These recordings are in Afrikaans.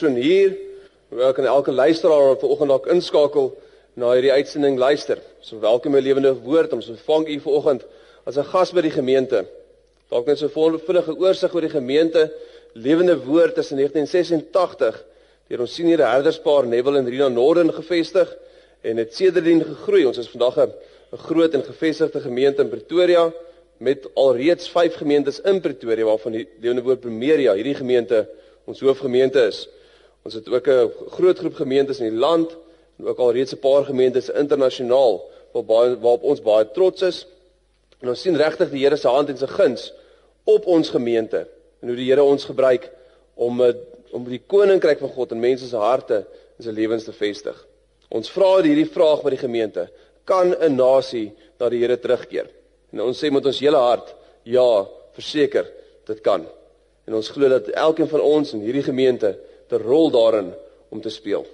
Persoon hier, ook aan elke luisteraar wat vanoggend dalk inskakel na hierdie uitsending luister. So welkom by Lewende Woord om so vang u vanoggend as 'n gas by die gemeente. Dalk net so 'n vinnige oorsig oor die gemeente Lewende Woord in 1986 deur ons senior herderspaar Neville en Rina Norden gevestig en het sedertdien gegroei. Ons is vandag 'n groot en gevestigde gemeente in Pretoria met alreeds 5 gemeentes in Pretoria waarvan die Lewende Woord Primeria hierdie gemeente ons hoofgemeente is. Ons het ook 'n groot groep gemeentes in die land en ook al reeds 'n paar gemeentes internasionaal waar baie waarop ons baie trots is. En ons sien regtig die Here se hand en sy guns op ons gemeente en hoe die Here ons gebruik om eh, om die koninkryk van God in mense se harte en se lewens te vestig. Ons vra hierdie vraag by die gemeente: Kan 'n nasie na die Here terugkeer? En ons sê met ons hele hart: Ja, verseker, dit kan. En ons glo dat elkeen van ons in hierdie gemeente 'n rol daarin om te speel.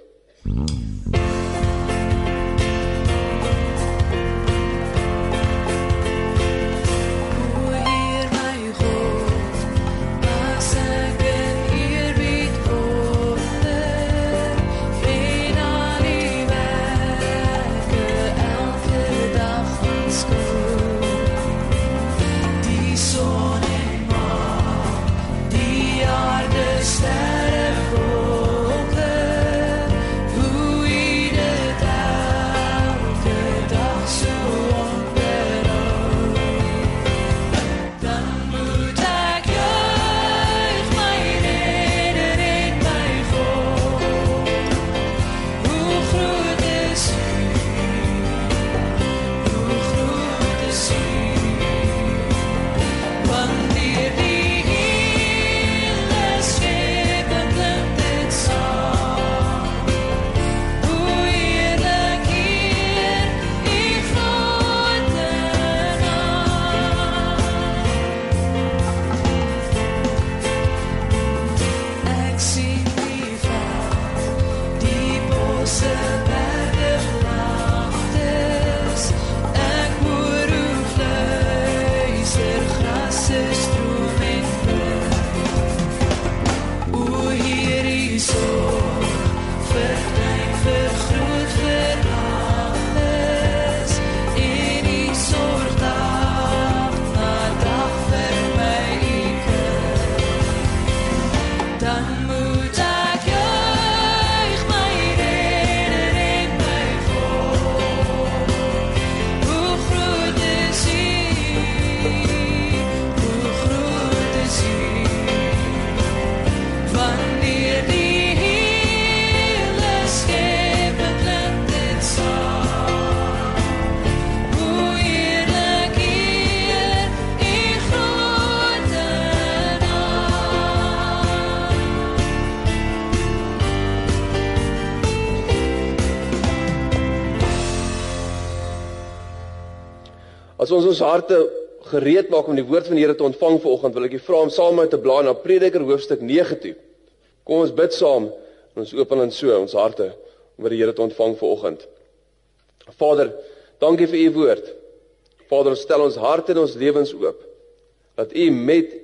Ons ons harte gereed maak om die woord van die Here te ontvang vanoggend, wil ek u vra om saam met te blaai na Prediker hoofstuk 9 toe. Kom ons bid saam ons open dan so ons harte om by die Here te ontvang vanoggend. Vader, dankie vir u woord. Vader, stel ons harte en ons lewens oop dat u met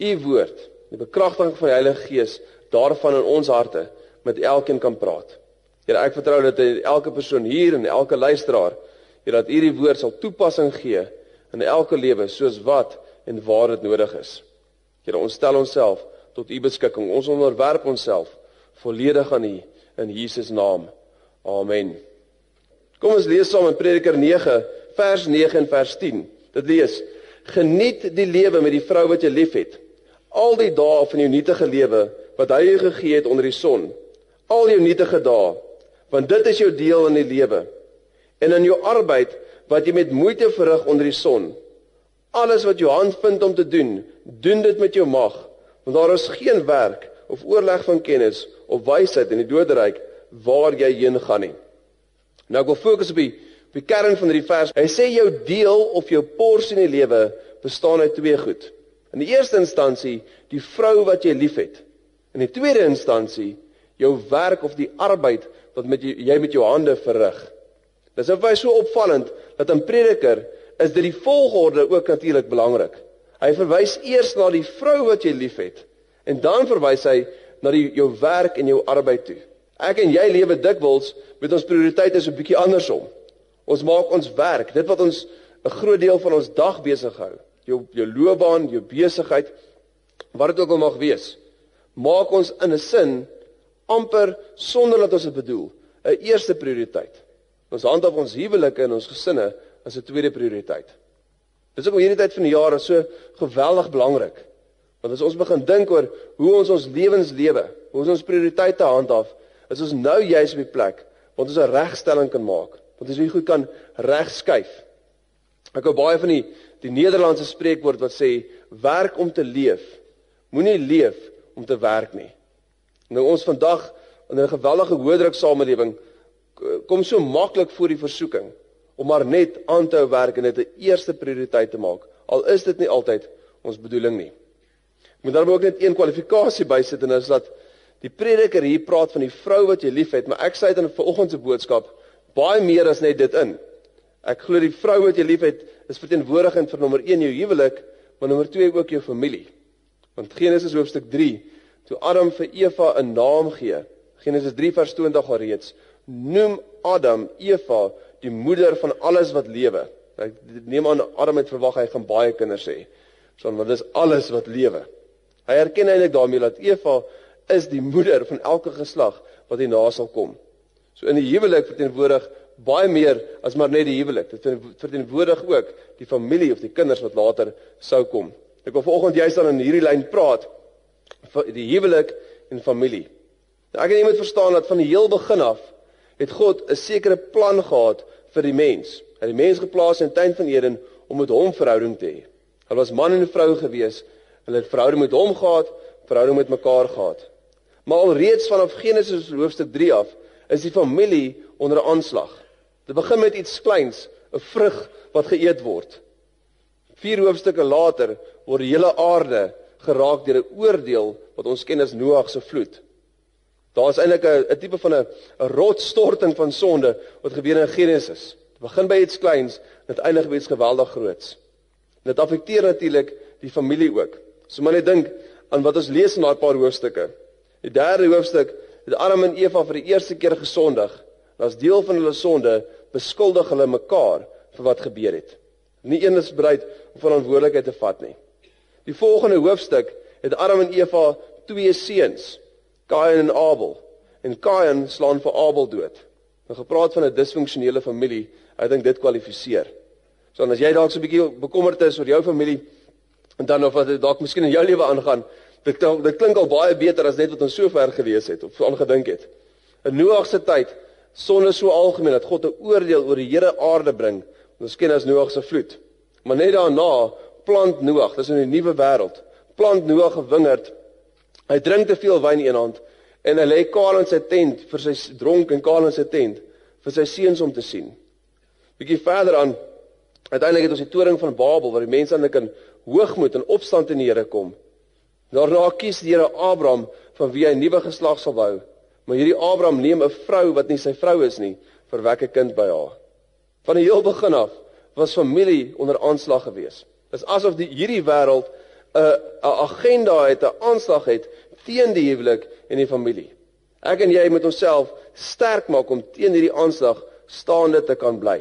u woord, die bekragtiging van die Heilige Gees daarvan in ons harte met elkeen kan praat. Here, ek vertrou dat elke persoon hier en elke luisteraar Here dat hierdie woord sal toepassing gee in elke lewe soos wat en waar dit nodig is. Here ons stel onsself tot u beskikking. Ons onderwerp onsself volledig aan u in Jesus naam. Amen. Kom ons lees saam in Prediker 9 vers 9 en vers 10. Dit lees: Geniet die lewe met die vrou wat jy liefhet. Al die dae van jou nuutige lewe wat hy jou gegee het onder die son. Al jou nuutige dae, want dit is jou deel in die lewe en in jou arbeid wat jy met moeite verrig onder die son. Alles wat jou hand vind om te doen, doen dit met jou mag, want daar is geen werk of oorleg van kennis of wysheid in die doderyk waar jy heen gaan nie. Nou ek wil fokus op die op die kern van hierdie vers. Hy sê jou deel of jou porsie in die lewe bestaan uit twee goed. In die eerste instansie die vrou wat jy liefhet. In die tweede instansie jou werk of die arbeid wat met jy, jy met jou hande verrig. Dis of baie so opvallend dat in Prediker is dit die volgorde ook natuurlik belangrik. Hy verwys eers na die vrou wat jy liefhet en dan verwys hy na die jou werk en jou arbeid toe. Ek en jy lewe dikwels met ons prioriteite so 'n bietjie andersom. Ons maak ons werk, dit wat ons 'n groot deel van ons dag besig hou, jou jou loopbaan, jou besigheid, wat dit ook al mag wees, maak ons in 'n sin amper sonder dat ons dit bedoel, 'n eerste prioriteit. Ons handhaaf ons huwelike en ons gesinne as 'n tweede prioriteit. Dis ook hierdie tyd van die jaar is so geweldig belangrik. Want as ons begin dink oor hoe ons ons lewens lewe, hoe ons ons prioriteite handhaaf, is ons nou juis op die plek waar ons 'n regstelling kan maak. Want ons weer goed kan regskuif. Ek hou baie van die die Nederlandse spreekwoord wat sê werk om te leef. Moenie leef om te werk nie. Nou ons vandag in 'n geweldige hoë druk samelewing kom so maklik voor die versoeking om maar net aan te hou werk en dit 'n eerste prioriteit te maak. Al is dit nie altyd ons bedoeling nie. Ek moet daarom ook net een kwalifikasie bysit en dit is dat die prediker hier praat van die vrou wat jy liefhet, maar ek sê dit in vanoggend se boodskap baie meer as net dit in. Ek glo die vrou wat jy liefhet is verteenwoordigend vir nommer 1 jou huwelik, maar nommer 2 ook jou familie. Want Genesis hoofstuk 3, toe Adam vir Eva 'n naam gee, Genesis 3 vers 20 alreeds, noem Adam Eva die moeder van alles wat lewe. Ek neem aan Adam het verwag hy gaan baie kinders hê. So want dis alles wat lewe. Hy erken eintlik daarmee dat Eva is die moeder van elke geslag wat hierna sal kom. So in die huwelik verteenwoordig baie meer as maar net die huwelik. Dit verteenwoordig ook die familie of die kinders wat later sou kom. Ek wil vanoggend juist dan in hierdie lyn praat vir die huwelik en familie. Nou ek en jy moet verstaan dat van die heel begin af het God 'n sekere plan gehad vir die mens. Hy het die mens geplaas in die tuin van Eden om met hom verhouding te hê. Hulle was man en vrou gewees. Hulle het verhouding met hom gehad, verhouding met mekaar gehad. Maar alreeds vanaf Genesis hoofstuk 3 af is die familie onder aanslag. Dit begin met iets kleins, 'n vrug wat geëet word. Vier hoofstukke later word die hele aarde geraak deur 'n oordeel wat ons ken as Noag se vloed. Daar is eintlik 'n tipe van 'n rotsstorting van sonde wat gebeur in Genesis. Dit begin by iets kleins, dit eindig by iets geweldig groots. Dit affekteer natuurlik die familie ook. So maar net dink aan wat ons lees in daai paar hoofstukke. Die derde hoofstuk, het Adam en Eva vir die eerste keer gesondig. As deel van hulle sonde beskuldig hulle mekaar vir wat gebeur het. Nie een is bereid om verantwoordelikheid te vat nie. Die volgende hoofstuk het Adam en Eva twee seuns Kain en Abel. En Kain slaan vir Abel dood. Nou gepraat van 'n disfunksionele familie, ek dink dit kwalifiseer. So as jy dalk so 'n bietjie bekommerd is oor jou familie en dan of wat dalk miskien in jou lewe aangaan, dit dit klink al baie beter as net wat ons sover gelees het of aangedink het. In Noag se tyd sonde so algemeen dat God 'n oordeel oor die hele aarde bring. Ons ken as Noag se vloed. Maar net daarna plant Noag, dis in 'n nuwe wêreld. Plant Noag 'n wingerd Hy drink te veel wyn in een hand en hy lê kaal in sy tent vir sy dronk en kaal in sy tent vir sy seuns om te sien. Bietjie verder aan uiteindelik het ons die toring van Babel waar die mense aan kan hoogmoed en opstand in die Here kom. Daarna kies die Here Abraham van wie hy 'n nuwe geslag sal bou. Maar hierdie Abraham neem 'n vrou wat nie sy vrou is nie, verwek 'n kind by haar. Van die heel begin af was familie onder aanslag gewees. Dis asof die hierdie wêreld 'n 'n agenda het, 'n aanslag het teen die huwelik en die familie. Ek en jy moet onsself sterk maak om teen hierdie aanslag staande te kan bly.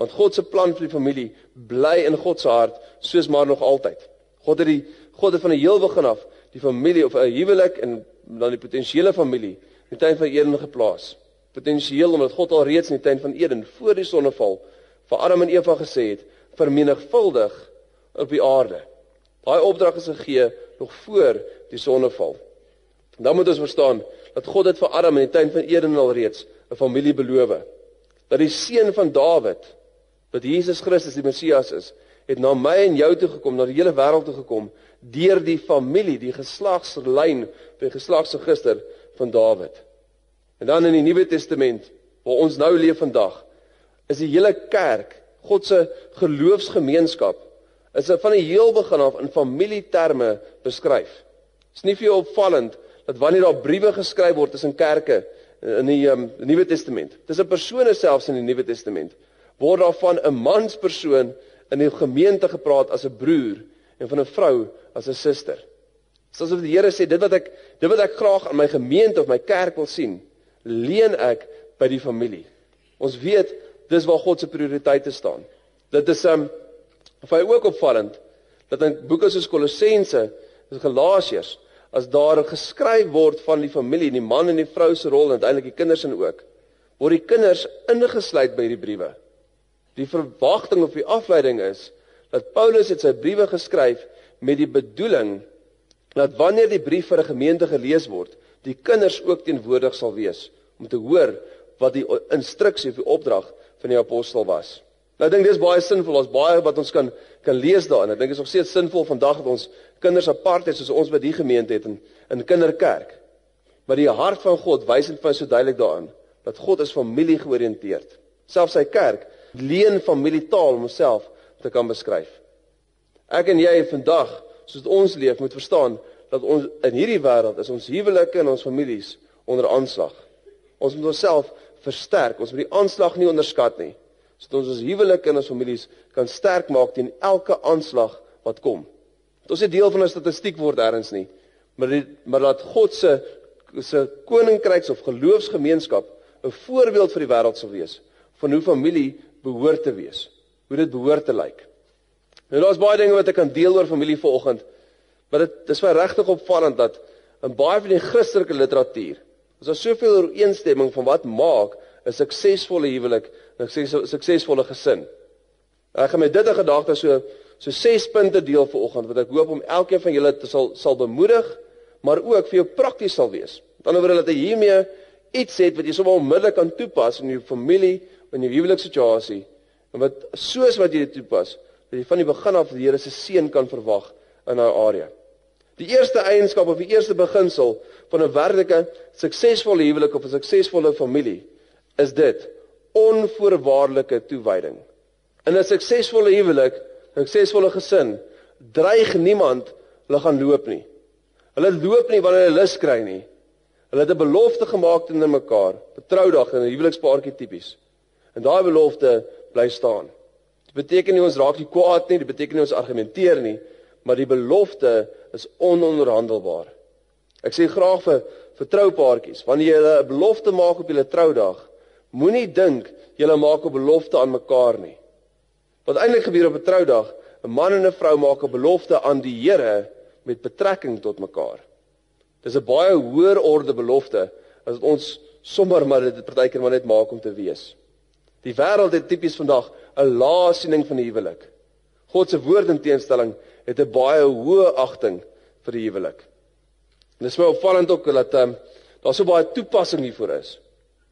Want God se plan vir die familie bly in God se hart soos maar nog altyd. God het die God het van die heel begin af die familie of 'n huwelik en dan die potensiële familie in die tuin van Eden geplaas. Potensieel omdat God al reeds in die tuin van Eden voor die sonneval vir Adam en Eva gesê het vermenigvuldig op die aarde. Daai opdrag is gegee nog voor die sonneval. Dan moet ons verstaan dat God het vir Adam in die tuin van Eden al reeds 'n familie beloof. Dat die seun van Dawid, wat Jesus Christus die Messias is, het na my en jou toe gekom, na die hele wêreld toe gekom deur die familie, die geslagslyn, die geslagsregister van Dawid. En dan in die Nuwe Testament, waar ons nou leef vandag, is die hele kerk, God se geloofsgemeenskap is dit van die heel begin af in familieterme beskryf. Dit is nie vir jou opvallend dat wanneer daar briewe geskryf word tussen kerke in die um, Nuwe Testament, tussen persone selfs in die Nuwe Testament, word daar van 'n manspersoon in die gemeente gepraat as 'n broer en van 'n vrou as 'n suster. Dis asof die Here sê dit wat ek dit wat ek graag aan my gemeente of my kerk wil sien, leen ek by die familie. Ons weet dis waar God se prioriteite staan. Dit is um vir my ook opvallend dat in boeke soos Kolossense, en Galasiërs, as daar geskryf word van die familie, die man en die vrou se rol en uiteindelik die kinders en ook, word die kinders ingesluit by hierdie briewe. Die verwagting of die afleiding is dat Paulus het sy briewe geskryf met die bedoeling dat wanneer die brief vir 'n gemeente gelees word, die kinders ook teenwoordig sal wees om te hoor wat die instruksie of die opdrag van die apostel was. Nou ek dink dis baie sinvol. Ons baie wat ons kan kan lees daarin. Ek dink dit is nog steeds sinvol vandag dat ons kinders apart het soos ons by die gemeente het in in kinderkerk. Maar die hart van God wys dit vir so duidelik daarin dat God is familie georiënteerd. Selfs sy kerk leen familietaal om homself te kan beskryf. Ek en jy vandag, soos ons leef, moet verstaan dat ons in hierdie wêreld is ons huwelike en ons families onder aanslag. Ons moet onsself versterk. Ons moet die aanslag nie onderskat nie. Sodat ons ons huwelike en ons families kan sterk maak teen elke aanslag wat kom. Dit is 'n deel van 'n statistiek word ergens nie, maar die, maar dat God se se koninkryks of geloofsgemeenskap 'n voorbeeld vir die wêreld sal wees van hoe familie behoort te wees, hoe dit behoort te lyk. Nou daar's baie dinge wat ek kan deel oor familie vanoggend, maar dit dis vir regtig opvallend dat in baie van die Christelike literatuur is daar soveel ooreenstemming van wat maak 'n suksesvolle huwelik, 'n suksesvolle gesin. Ek gaan met dit 'n gedagte so so 6 punte deel vanoggend wat ek hoop om elkeen van julle te sal sal bemoedig, maar ook vir jou prakties sal wees. Die ander wyse dat jy hiermee iets het wat jy sommer onmiddellik kan toepas in jou familie in jou huwelikssituasie en wat soos wat jy dit toepas, dat jy van die begin af die Here se seën kan verwag in daai area. Die eerste eienskap of die eerste beginsel van 'n werklike suksesvolle huwelik of 'n suksesvolle familie is dit onvoorwaardelike toewyding. In 'n suksesvolle huwelik, suksesvolle gesin, dreig niemand hulle gaan loop nie. Hulle loop nie wanneer hulle lus kry nie. Hulle het 'n belofte gemaak teenoor mekaar, betroudag en 'n huwelikspaartjie tipies. En daai belofte bly staan. Dit beteken nie ons raak nie kwaad nie, dit beteken nie ons argumenteer nie, maar die belofte is ononderhandelbaar. Ek sê graag vir vir troupaartjies, wanneer jy 'n belofte maak op julle troudag, moenie dink julle maak 'n belofte aan mekaar nie. Wat eintlik gebeur op 'n troudag, 'n man en 'n vrou maak 'n belofte aan die Here met betrekking tot mekaar. Dis 'n baie hoër orde belofte as wat ons sommer maar dit partykeer maar net maak om te wees. Die wêreld het tipies vandag 'n lae siening van die huwelik. God se woord in teenstelling het 'n baie hoë agting vir die huwelik. En dit is my opvallend ook dat um, daar so baie toepassing hiervoor is.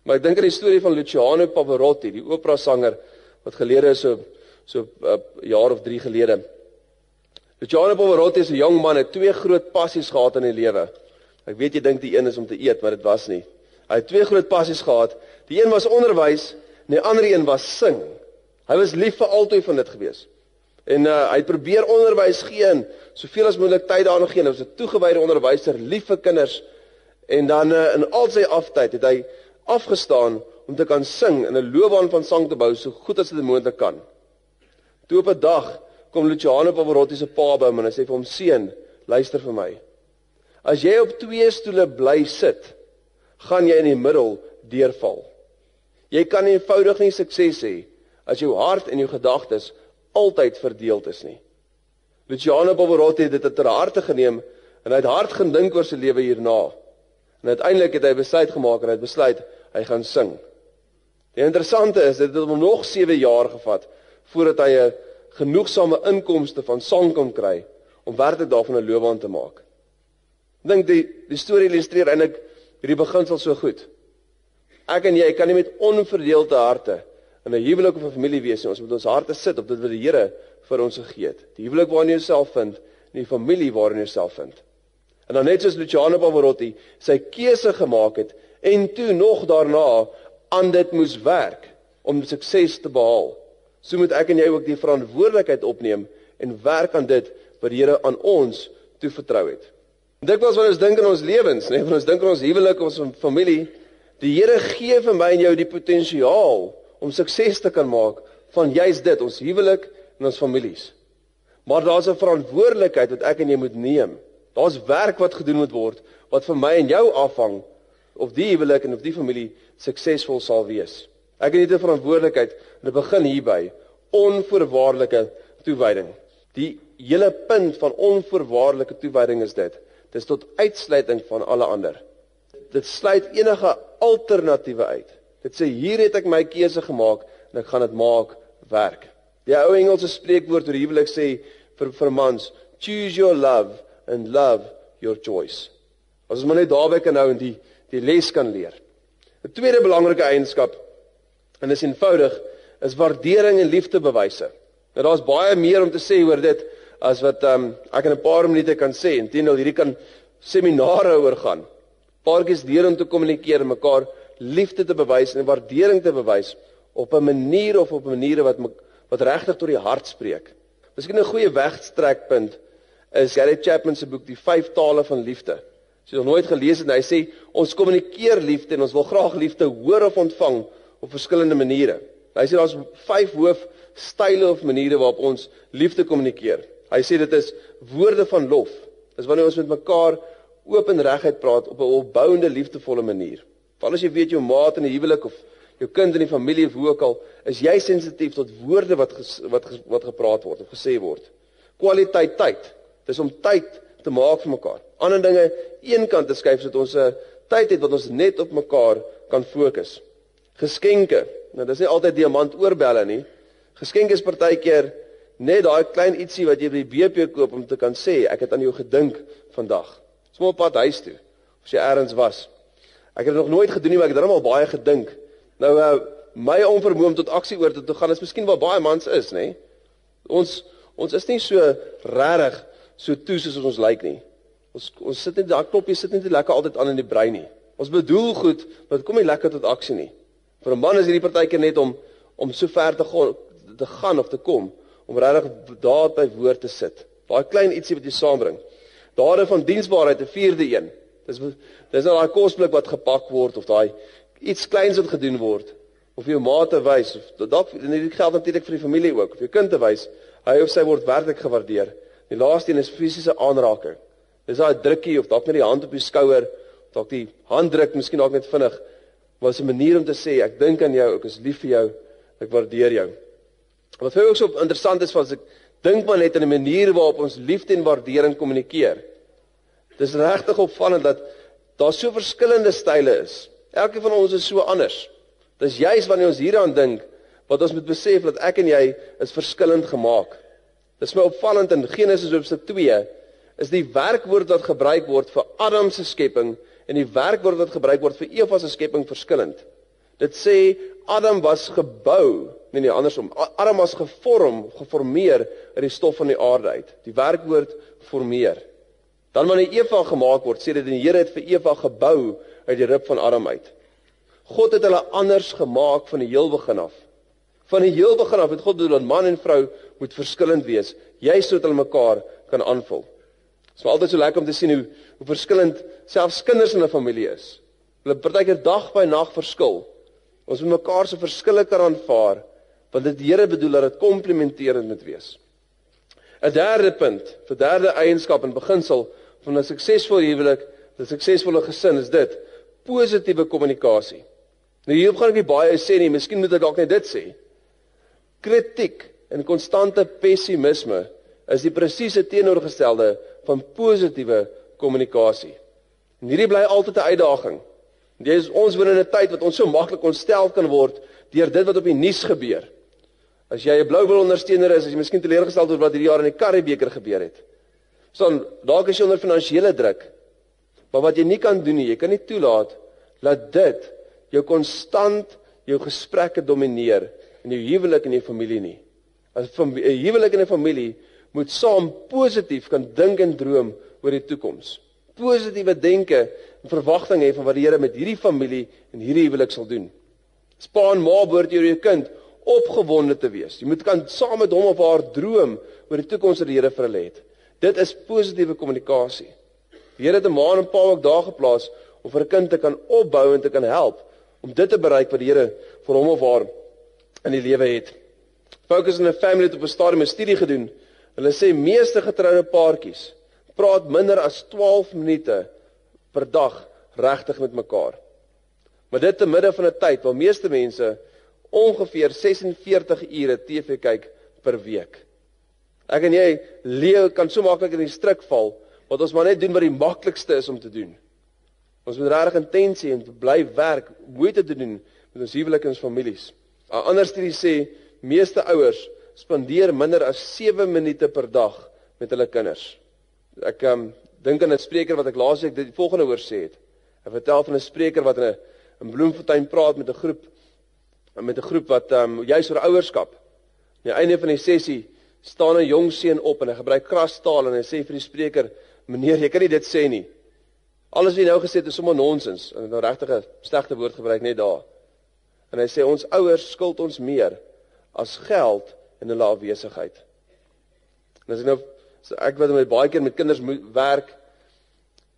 Maar ek dink aan die storie van Luciano Pavarotti, die opera sanger wat gelede is so so 'n uh, jaar of 3 gelede. Luciano Pavarotti is 'n jong man met twee groot passies gehad in die lewe. Ek weet jy dink die een is om te eet, maar dit was nie. Hy het twee groot passies gehad. Die een was onderwys En die ander een was sing. Hy was lief vir altyd van dit gewees. En uh, hy het probeer onderwys gee en soveel as moontlik tyd daaraan gee. Hy was 'n toegewyde onderwyser, lief vir kinders. En dan uh, in al sy aftyd het hy afgestaan om te kan sing en 'n loopbaan van sang te bou so goed as dit moontlik kan. Toe op 'n dag kom Luciano Pavarotti se pa by hom en hy sê vir hom: "Seun, luister vir my. As jy op twee stoele bly sit, gaan jy in die middel deurval." Jy kan eenvoudig nie sukses hê as jou hart en jou gedagtes altyd verdeeld is nie. Luciano Pavarotti het dit ter harte geneem en hy het hard gedink oor sy lewe hierna. En uiteindelik het hy besluit gemaak en hy het besluit hy gaan sing. Die interessante is dit het hom nog 7 jaar gevat voordat hy 'n genoegsame inkomste van sang kon kry om werklik daarvan 'n loopbaan te maak. Ek dink die die storie illustreer eintlik hierdie beginsel so goed. Ek en jy kan nie met onverdeelde harte in 'n huwelik of 'n familie wees nie. Ons moet ons harte sit op dit wat die Here vir ons gegee het. Die huwelik waarin jy jouself vind en die familie waarin jy jouself vind. En dan net soos Luciano Pavarotti sy keuse gemaak het en toe nog daarna aan dit moes werk om sukses te behaal. So moet ek en jy ook die verantwoordelikheid opneem en werk aan dit wat die Here aan ons toevertrou het. Dikwels wanneer ons dink aan ons lewens, nee, wanneer ons dink aan ons huwelik ons familie, Die Here gee vir my en jou die potensiaal om sukses te kan maak van juis dit, ons huwelik en ons families. Maar daar's 'n verantwoordelikheid wat ek en jy moet neem Daar's werk wat gedoen moet word wat vir my en jou afhang of die huwelik en of die familie suksesvol sal wees. Ek het 'n verantwoordelikheid en dit begin hierby onvoorwaardelike toewyding. Die hele punt van onvoorwaardelike toewyding is dit. Dit is tot uitsluiting van alle ander. Dit sluit enige alternatiewe uit. Dit sê hier het ek my keuse gemaak en ek gaan dit maak werk. Die ou Engelse spreekwoord oor huwelik sê vir vir mans, choose your love and love your choice. As ons maar net daarby kan hou en die die les kan leer. 'n Tweede belangrike eienskap en is eenvoudig is waardering en liefdebewyse. Nou daar's baie meer om te sê oor dit as wat um, ek in 'n paar minute kan sê. Inteendeel hierdie kan seminare oor gaan. Paartjies leer om te kommunikeer en mekaar liefde te bewys en waardering te bewys op 'n manier of op maniere wat wat regtig tot die hart spreek. Miskien 'n goeie wegstrekpunt is Gary Chapman se boek Die 5 tale van liefde. As jy nog nooit gelees het, hy sê ons kommunikeer liefde en ons wil graag liefde hoor of ontvang op verskillende maniere. Hy sê daar's 5 hoofstyle of maniere waarop ons liefde kommunikeer. Hy sê dit is woorde van lof. Dis wanneer ons met mekaar oop en reguit praat op 'n opbouende liefdevolle manier. Veral as jy weet jou maat in 'n huwelik of jou kind in die familie of hoe ook al, is jy sensitief tot woorde wat ges, wat ges, wat gepraat word of gesê word. Kwaliteit tyd. Dis om tyd te maak vir mekaar. Ander dinge eenkant te skuif sodat ons 'n tyd het wat ons net op mekaar kan fokus. Geskenke. Nou dis nie altyd diamant oorbelle nie. Geskenke is partykeer net daai klein ietsie wat jy by die BP koop om te kan sê ek het aan jou gedink vandag. Smoop pad huis toe. As jy eers was. Ek het dit nog nooit gedoen nie, maar ek het darem al baie gedink. Nou uh my onvermoë om tot aksie oor te, te gaan is miskien waar baie mans is, nê? Ons ons is nie so regtig so toe soos ons lyk nie. Ons ons sit net daai knoppie sit net lekker altyd aan in die brein nie. Ons bedoel goed, maar kom nie lekker tot aksie nie. Vir 'n man is hierdie partykeer net om om so ver te gaan te gaan of te kom om regtig daar by woord te sit. Daai klein ietsie wat jy saambring. Dade van diensbaarheid, 'n vierde een. Dis dis nou daai kosblik wat gepak word of daai iets kleins wat gedoen word of jou ma te wys of dalk en dit geld natuurlik vir die familie ook of jou kind te wys hy of sy word werklik gewaardeer. Die laaste een is fisiese aanraking. Dis daai drukkie of dalk net die hand op die skouer, dalk die handdruk, miskien dalk net vinnig, maar 'n manier om te sê ek dink aan jou, ek is lief vir jou, ek waardeer jou. Wat vir my ook so interessant is was ek dink maar net aan die manier waarop ons liefde en waardering kommunikeer. Dis regtig opvallend dat daar so verskillende style is. Elkeen van ons is so anders. Dis juis wanneer ons hieraan dink wat ons moet besef dat ek en jy is verskillend gemaak. Dis my opvallend in Genesis hoofstuk 2 is die werkwoord wat gebruik word vir Adam se skepping en die werkwoord wat gebruik word vir Eva se skepping verskillend. Dit sê Adam was gebou, nee nee, andersom. Adam was gevorm, geformeer uit die stof van die aarde uit. Die werkwoord formeer. Dan wanneer Eva gemaak word, sê dit die Here het vir Eva gebou uit die rib van Adam uit. God het hulle anders gemaak van die heel begin af. Van die heel begin af het God bedoel dat man en vrou moet verskillend wees, juis sodat hulle mekaar kan aanvul. Dit is altyd so lekker om te sien hoe hoe verskillend selfs kinders in 'n familie is. Hulle partykeer dag by nag verskil. Ons moet mekaar se verskille kan aanvaar want dit die Here bedoel dat dit komplementerend moet wees. 'n Derde punt, 'n derde eienskap en beginsel van 'n suksesvolle huwelik, 'n suksesvolle gesin is dit: positiewe kommunikasie. Nou hier gaan ek nie baie sê nie, miskien moet ek dalk net dit sê. Kritiek en konstante pessimisme is die presiese teenoorgestelde van positiewe kommunikasie. En hierdie bly altyd 'n uitdaging. Dit is ons woon in 'n tyd wat ons so maklik ontstel kan word deur dit wat op die nuus gebeur. As jy 'n Blouwil ondersteuner is, as jy miskien teleurgestel word wat hierdie jaar in die Karibeker gebeur het. So dalk is jy onder finansiële druk. Maar wat jy nie kan doen nie, jy kan nie toelaat dat dit jou konstant jou gesprekke domineer in jou huwelik en jou familie nie. As 'n huwelik en 'n familie moet saam positief kan dink en droom oor die toekoms. Positiewe denke en verwagtinge hê van wat die Here met hierdie familie en hierdie huwelik sal doen. Pa en ma behoort jou kind opgewonde te wees. Jy moet kan saam met hom of haar droom oor die toekoms wat die Here vir hulle het. Dit is positiewe kommunikasie. Die Here het 'n ma en 'n pa ook daar geplaas om vir 'n kind te kan opbou en te kan help om dit te bereik wat die Here vir hom of haar in die lewe het. Focus on a family het op 'n stadium 'n studie gedoen. Hulle sê meeste getroude paartjies praat minder as 12 minute per dag regtig met mekaar. Maar dit te midde van 'n tyd waar meeste mense ongeveer 46 ure TV kyk per week. Ek en jy leeu kan so maklik in die struik val wat ons maar net doen wat die maklikste is om te doen. Ons moet regtig intensie en bly werk, moeite te doen met ons huwelike en ons families. 'n Ander studie sê meeste ouers spandeer minder as 7 minute per dag met hulle kinders. Ek um, dink aan 'n spreker wat ek laasweek dit volgende hoor sê het. Hy vertel van 'n spreker wat in 'n in Bloemfontein praat met 'n groep met 'n groep wat um, juis oor ouerskap. Aan die einde van die sessie staan 'n jong seun op en hy gebruik krastaal en hy sê vir die spreker: "Meneer, jy kan nie dit sê nie. Alles wat jy nou gesê het is sommer nonsens." En nou regtig 'n slegte woord gebruik net daar. En hy sê ons ouers skuld ons meer as geld in hulle afwesigheid. En as ek nou so ek wat met baie keer met kinders werk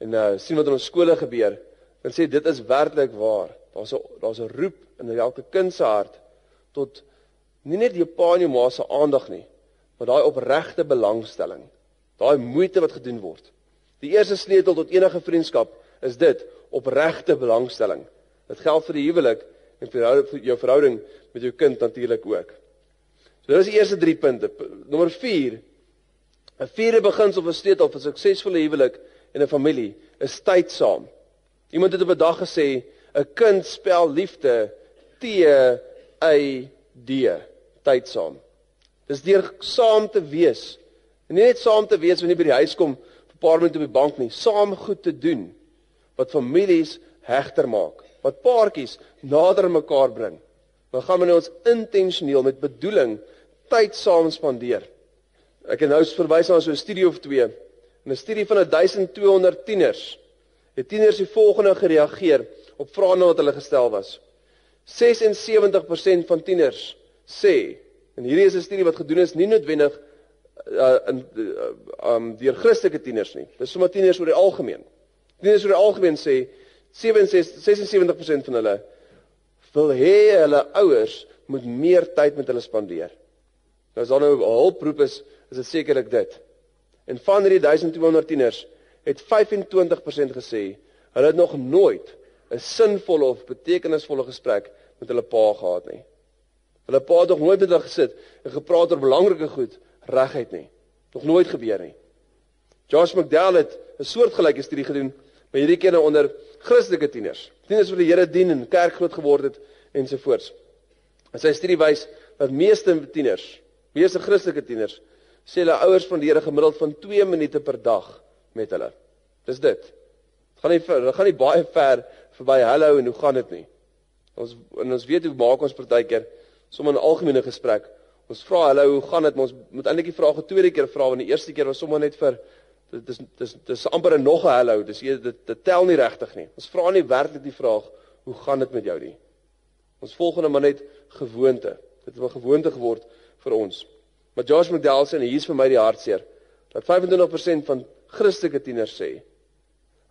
en uh, sien wat in ons skole gebeur, dan sê dit is werklik waar. Daar's 'n daar's 'n roep in elke kind se hart tot nie net jou pa en jou ma se aandag nie, maar daai opregte belangstelling, daai moeite wat gedoen word. Die eerste sleutel tot enige vriendskap is dit, opregte belangstelling. Dit geld vir die huwelik en vir jou verhouding met jou kind natuurlik ook. So dis die eerste 3 punte. Nommer 4. 'n Vierde beginsel vir sleutel vir 'n suksesvolle huwelik en 'n familie is tyd saam. Iemand het op 'n dag gesê 'n kind spel liefde T Y D tyd saam. Dis deur saam te wees. En nie net saam te wees wanneer jy by die huis kom vir 'n paar minute op die bank nie, saam goed te doen wat families hegter maak, wat paartjies nader aan mekaar bring. Dan gaan ons intentioneel met bedoeling tyd saam spandeer. Ek het nou verwys na so 'n studie of twee. 'n Studie van 1200 tieners. Die tieners het volgende gereageer op vrae wat hulle gestel was. 76% van tieners sê en hierdie is 'n studie wat gedoen is nie noodwendig uh, in uh, um deur Christelike tieners nie. Dis sommer tieners oor die algemeen. Tieners oor die algemeen sê 76 76% van hulle wil hê hulle ouers moet meer tyd met hulle spandeer. Nou as daar nou 'n hulproep is, is dit sekerlik dit. En van hierdie 1200 tieners het 25% gesê hulle het nog nooit 'n sinvolle of betekenisvolle gesprek met hulle pa gehad nie. Hulle pa het nog nooit met hulle gesit en gepraat oor belangrike goed reguit nie. Nog nooit gebeur nie. Josh McDowell het 'n soortgelyke studie gedoen by hierdie kenne onder Christelike tieners. Tieners wat die Here dien en kerk groot geword het ensovoorts. En sy studie wys dat meeste tieners, meeste Christelike tieners, sê hulle ouers Here gemiddeld van 2 minute per dag met hulle. Dis dit. Dit gaan nie dit gaan nie baie ver verby hallo en hoe gaan dit nie. Ons en ons weet hoe maak ons partykeer sommer 'n algemene gesprek. Ons vra hallo, hoe gaan dit? Ons moet eintlik die vraag 'n tweede keer vra want die eerste keer was sommer net vir dit is dis dis amper 'n nog 'n hallo. Dis dit, dit dit tel nie regtig nie. Ons vra nie werklik die vraag hoe gaan dit met jou nie. Ons volgende maar net gewoonte. Dit het 'n gewoonte geword vir ons. Maar Josh McDowell sê en hier is vir my die hartseer dat 25% van Christelike tieners sê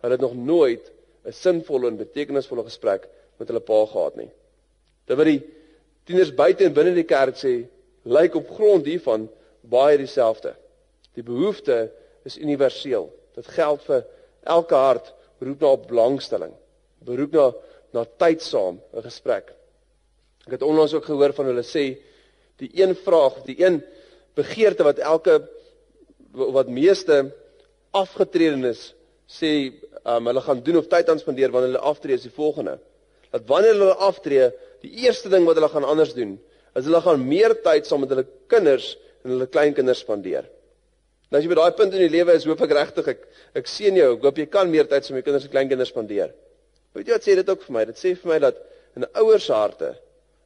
hulle het nog nooit 'n sinvolle en betekenisvolle gesprek met hulle pa gehad nie. Wat die tieners buite en binne die kerk sê, lyk op grond hiervan baie dieselfde. Die behoefte is universeel. Dit geld vir elke hart roep na belangstelling, beroep na na tyd saam 'n gesprek. Ek het onlangs ook gehoor van hulle sê die een vraag, die een begeerte wat elke wat meeste afgetredenes sê um, hulle gaan doen of tyd aan spandeer wanneer hulle aftree is die volgende. Dat wanneer hulle aftree, die eerste ding wat hulle gaan anders doen, is hulle gaan meer tyd saam met hulle kinders en hulle kleinkinders spandeer. Nou as jy by daai punt in die lewe is, hoop ek regtig ek ek sien jou, ek hoop jy kan meer tyd saam met jou kinders en kleinkinders spandeer. Weet jy wat sê dit ook vir my? Dit sê vir my dat in ouers se harte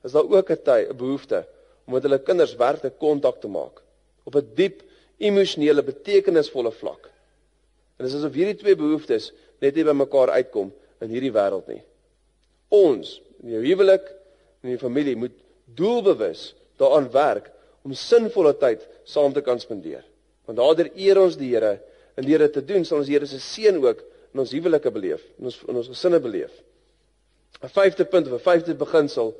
is daar ook 'n tyd, 'n behoefte om met hulle kinders werklik kontak te maak op 'n diep emosionele betekenisvolle vlak. En dit is asof hierdie twee behoeftes net nie by mekaar uitkom in hierdie wêreld nie. Ons, in jou huwelik en in jou familie moet doelbewus daaraan werk om sinvolle tyd saam te kan spandeer. Want daardeur eer ons die Here en deur dit te doen sal ons Here se seën ook in ons huwelike beleef, in ons in ons gesinne beleef. 'n Vyfde punt of 'n vyfde beginsel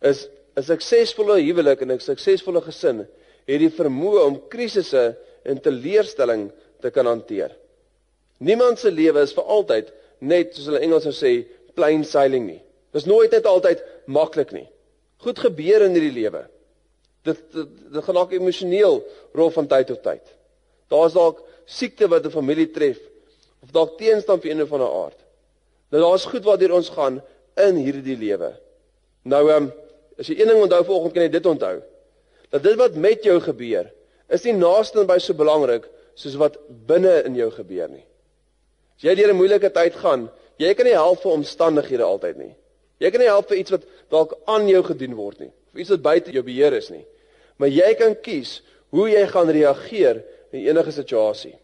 is 'n suksesvolle huwelik en 'n suksesvolle gesin het die vermoë om krisisse en teleurstelling te kan hanteer. Niemand se lewe is vir altyd net soos hulle Engels sou sê plain sailing nie. Dis nooit net altyd maklik nie. Goed gebeur in hierdie lewe. Dit dit, dit gaan dalk emosioneel rol van tyd tot tyd. Daar's dalk siekte wat 'n familie tref of dalk teenstand vir een of ander aard. Nou daar's goed waardeur ons gaan in hierdie lewe. Nou ehm um, as jy een ding onthou vanoggend kan jy dit onthou. Dat dit wat met jou gebeur is nie naaste by so belangrik soos wat binne in jou gebeur nie. As jy deur 'n moeilike tyd gaan, jy kan nie help vir omstandighede altyd nie. Jy kan nie help vir iets wat dalk aan jou gedoen word nie, of iets wat buite jou beheer is nie. Maar jy kan kies hoe jy gaan reageer in enige situasie.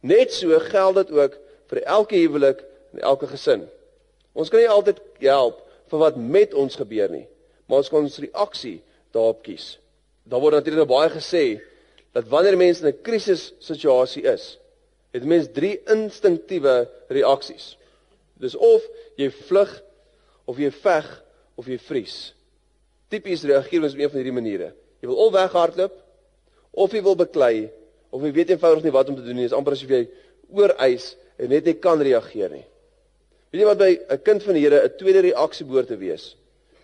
Net so geld dit ook vir elke huwelik en elke gesin. Ons kan nie altyd help vir wat met ons gebeur nie, maar ons kan ons reaksie daarop kies. Daar word natuurlik baie gesê dat wanneer mense in 'n krisis situasie is, het mense drie instinktiewe reaksies. Dis of jy vlug of jy veg of jy vries. Tipies reageer ons op een van hierdie maniere. Jy wil of weghardloop of jy wil beklei of jy weet eenvoudig nie wat om te doen nie. Dit is amper asof jy ooreis en net nie kan reageer nie. Weet jy wat by 'n kind van die Here 'n tweede reaksie behoort te wees?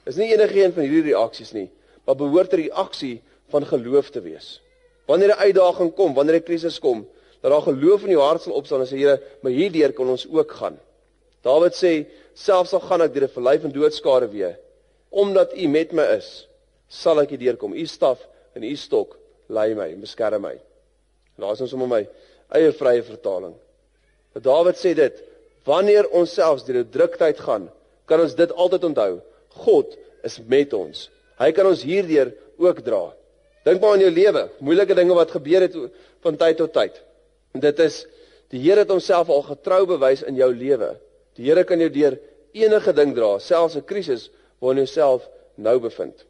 Is nie enige een van hierdie reaksies nie, maar behoort 'n reaksie van geloof te wees. Wanneer 'n uitdaging kom, wanneer 'n krisis kom, dat daar geloof in jou hart sal opstaan en sê Here, maar hierdeur kan ons ook gaan. Dawid sê selfs al gaan ek deur 'n verlyf en doodskare weer, omdat U met my is, sal ek deurkom. U staf en U stok lei my en beskerm my. En daar is ons om my eie vrye vertaling. Dat Dawid sê dit, wanneer ons selfs deur 'n druktyd gaan, kan ons dit altyd onthou. God is met ons. Hy kan ons hierdeur ook dra. Dink maar aan jou lewe, moeilike dinge wat gebeur het van tyd tot tyd. En dit is die Here het homself al getrou bewys in jou lewe. Die Here kan jou deur enige ding dra, selfs 'n krisis waarin jy self nou bevind.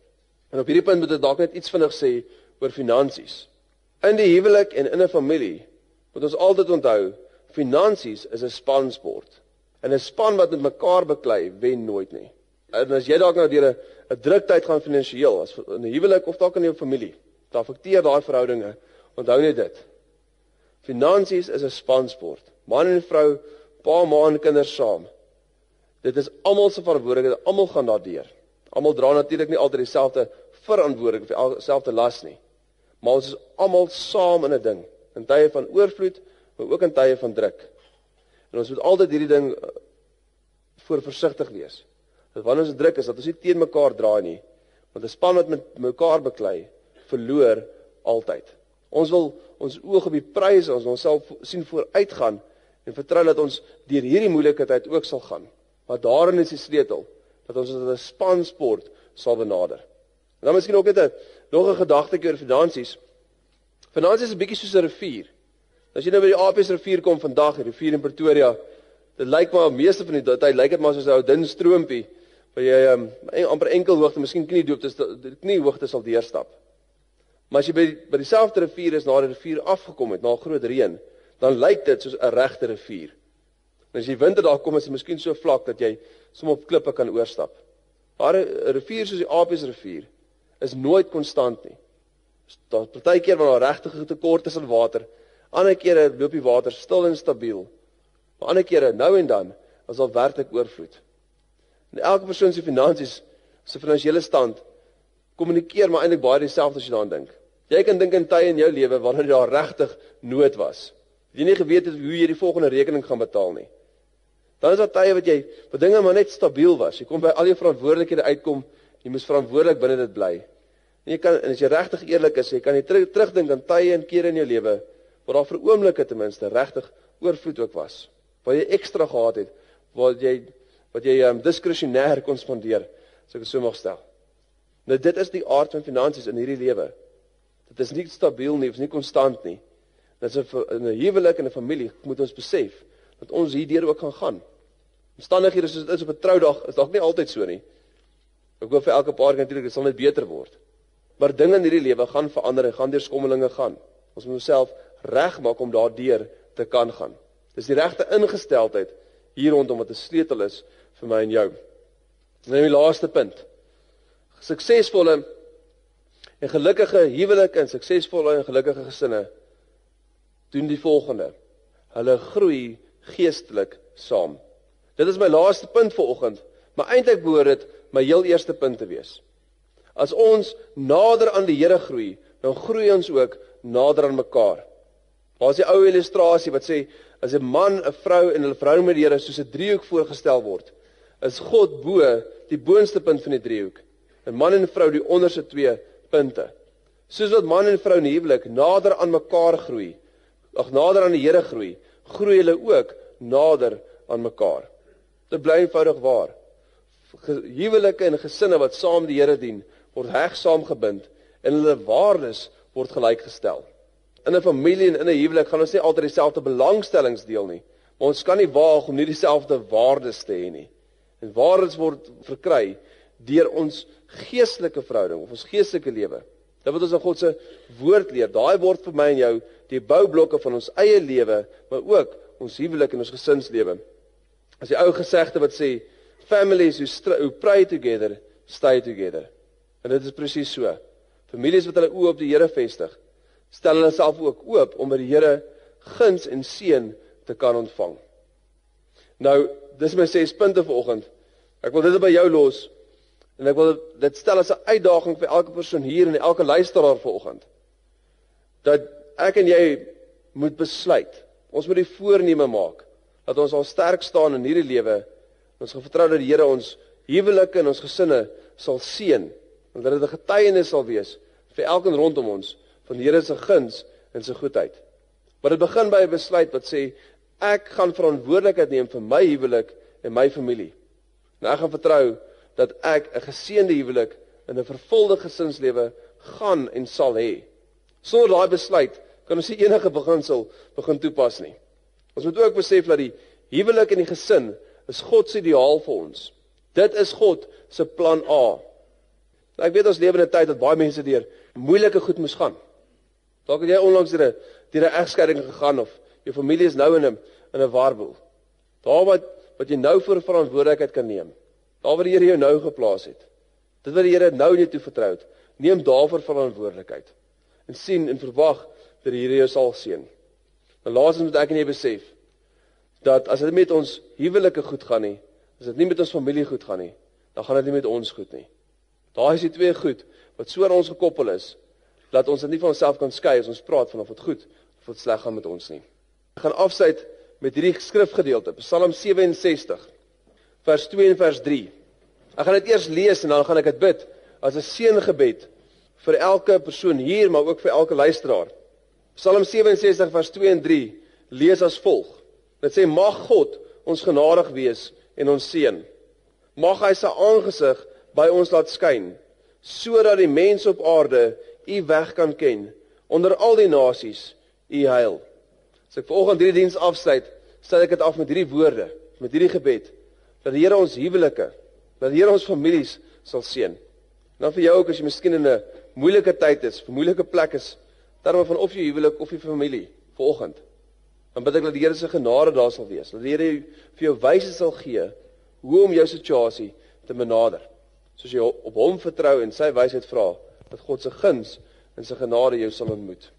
En op hierdie punt moet ek dalk net iets vinnig sê oor finansies. In die huwelik en in 'n familie moet ons altyd onthou, finansies is 'n spansport. En 'n span wat met mekaar beklei, wen nooit nie. En as jy dalk nou deur 'n 'n druktyd gaan finansiëel, as in 'n huwelik of dalk in jou familie, dit affekteer daai verhoudinge. Onthou net dit. Finansies is 'n spansport. Man en vrou pa, ma en kinders saam. Dit is almal se verantwoordelikheid, almal gaan daardeur. Almal dra natuurlik nie altyd dieselfde verantwoordelikheid of dieselfde las nie. Maar ons is almal saam in 'n ding, in tye van oorvloed, maar ook in tye van druk. En ons moet altyd hierdie ding eh, voor versigtig wees. Dat wanneer ons druk is, dat ons nie teen mekaar draai nie, want 'n span wat met mekaar beklei, verloor altyd. Ons wil ons oog op die pryse, ons wil self sien vooruitgaan en vertrou dat ons deur hierdie moeilike tyd ook sal gaan. Maar daarin is die sleutel dat ons dit as 'n spansport sal benader. En dan miskien ook net 'n nog 'n gedagte oor finansies. Finansies is 'n bietjie soos 'n rivier. As jy nou by die Apies rivier kom vandag, die rivier in Pretoria, dit lyk maar meeste van die tyd lyk dit maar soos 'n ou dun stroompie waar jy um, amper enkel hoogte, miskien knie die knie hoogte sal deurstap. Maar as jy by by dieselfde rivier is na die rivier afgekom het, na groot reën, dan lyk dit soos 'n regte rivier. En as jy winter daar kom, is dit miskien so vlak dat jy sommer op klippe kan oorstap. Maar 'n rivier soos die Apies rivier is nooit konstant nie. Daar partykeer wanneer daar regtig 'n tekort is aan water, ander kere loop die water stil en stabiel. Maar ander kere, nou en dan, is daar werklik oorvloed. En elke persoon se finansies, sy finansiële stand kommunikeer maar eintlik baie dieselfde as jy daaraan dink. Jy kan dink aan tye in jou lewe wanneer daar regtig nood was jy nie geweet het hoe jy die volgende rekening gaan betaal nie. Dan is daar tye wat jy wat dinge maar net stabiel was. Jy kom by al jou verantwoordelikhede uitkom, jy moes verantwoordelik binne dit bly. En jy kan en as jy regtig eerlik is, jy kan jy terug terugdink aan tye en kere in jou lewe waar daar vir oomblikke ten minste regtig oorvloed ook was. Waar jy ekstra gehad het, waar jy wat jy um, diskresionêr kon spandeer, as ek dit so mag stel. Nou dit is die aard van finansies in hierdie lewe. Dit is nie stabiel nie, dit is nie konstant nie. Dat is 'n huwelik en 'n familie moet ons besef dat ons hierdeur ook gaan gaan. Omstandighede soos dit is op 'n troudag is dalk nie altyd so nie. Ek hoop vir elke paar natuurlik dit sal net beter word. Maar dinge in hierdie lewe gaan verander en gaan deur skommelinge gaan. Ons moet onsself regmaak om daardeur te kan gaan. Dis die regte ingesteldheid hier rondom wat 'n sleutel is vir my en jou. Nou die laaste punt. Suksesvolle en gelukkige huwelike en suksesvolle en gelukkige gesinne doen die volgende. hulle groei geestelik saam. Dit is my laaste punt vir oggend, maar eintlik behoort dit my heel eerste punt te wees. As ons nader aan die Here groei, dan groei ons ook nader aan mekaar. Daar's die ou illustrasie wat sê as 'n man, 'n vrou en hulle verhouding met die Here soos 'n driehoek voorgestel word, is God bo die boonste punt van die driehoek. 'n Man en vrou die onderste twee punte. Soos wat man en vrou in huwelik nader aan mekaar groei, ag nader aan die Here groei, groei hulle ook nader aan mekaar. Dit bly eenvoudig waar. Huwelike en gesinne wat saam die Here dien, word heg saamgebind en hulle waardes word gelykgestel. In 'n familie en in 'n huwelik gaan ons nie altyd dieselfde belangstellings deel nie, maar ons kan nie waag om nie dieselfde waardes te hê nie. En waardes word verkry deur ons geestelike verhouding of ons geestelike lewe. Dit wat ons in God se woord leer, daai word vir my en jou die boublokke van ons eie lewe, maar ook ons huwelik en ons gesinslewe. As die ou gesegde wat sê families who, who pray together stay together. En dit is presies so. Families wat hulle oë op die Here vestig, stel hulle self ook oop om by die Here guns en seën te kan ontvang. Nou, dis my 6 punte vanoggend. Ek wil dit by jou los en ek wil dit stel as 'n uitdaging vir elke persoon hier en elke luisteraar vanoggend. Dat ek en jy moet besluit. Ons moet die voorneme maak dat ons al sterk staan in hierdie lewe. Ons vertrou dat die Here ons huwelike en ons gesinne sal seën en dat dit 'n getuienis sal wees vir elkeen rondom ons van die Here se guns en sy goedheid. Maar dit begin by 'n besluit wat sê ek gaan verantwoordelikheid neem vir my huwelik en my familie. En ek gaan vertrou dat ek 'n geseënde huwelik en 'n vervulde gesinslewe gaan en sal hê. Sonder daai besluit kan ons nie enige beginsel begin toepas nie. Ons moet ook besef dat die huwelik en die gesin is God se ideaal vir ons. Dit is God se plan A. Nou ek weet ons lewe in 'n tyd dat baie mense deur moeilike goed moes gaan. Dalk het jy onlangs deur 'n deur 'n egskeiding gegaan of jou familie is nou in 'n in 'n warboel. Daar wat wat jy nou vir verantwoordelikheid kan neem. Daar waar die Here jou nou geplaas het. Dit wat die Here nou net toe vertrou het, neem daarvoor verantwoordelikheid. En sien en verwag dat die Here jou sal seën. En laasens moet ek en jy besef dat as dit met ons huwelike goed gaan nie, as dit nie met ons familie goed gaan nie, dan gaan dit nie met ons goed nie. Daar is die twee goed wat so aan ons gekoppel is dat ons dit nie van onsself kan skei as ons praat van of dit goed of dit sleg gaan met ons nie. Ek gaan afsluit met hierdie skrifgedeelte, Psalm 67 vers 2 en vers 3. Ek gaan dit eers lees en dan gaan ek dit bid as 'n seëngebed vir elke persoon hier maar ook vir elke luisteraar. Psalm 67 vers 2 en 3 lees as volg. Dit sê mag God ons genadig wees en ons seën. Mag hy sy aangesig by ons laat skyn sodat die mense op aarde u weg kan ken onder al die nasies u heil. As ek vanoggend hierdie diens afsluit, stel ek dit af met hierdie woorde, met hierdie gebed dat die Here ons huwelike, dat die Here ons families sal seën. Dan vir jou ook as jy miskien in 'n moeilike tyd is, 'n moeilike plek is, terwyl van of jy huwelik of jy familie vanoggend. Dan bid ek dat die Here se genade daar sal wees, dat die Here vir jou wyse sal gee hoe om jou situasie te benader soos jy op hom vertrou en sy wysheid vra dat God se guns en sy genade jou sal ontmoet.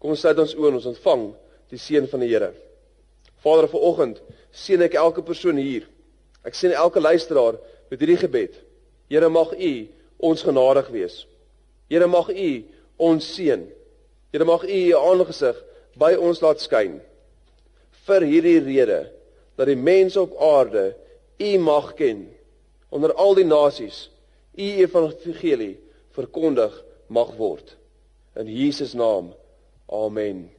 Kom ons sluit ons oë en ons ontvang die seën van die Here. Vader, vanoggend seën ek elke persoon hier. Ek seën elke luisteraar met hierdie gebed. Here mag U ons genadig wees. Here mag U ons seën. Here mag U U aangesig by ons laat skyn. Vir hierdie rede dat die mense op aarde U mag ken onder al die nasies u evangelie verkondig mag word. In Jesus naam. Amen.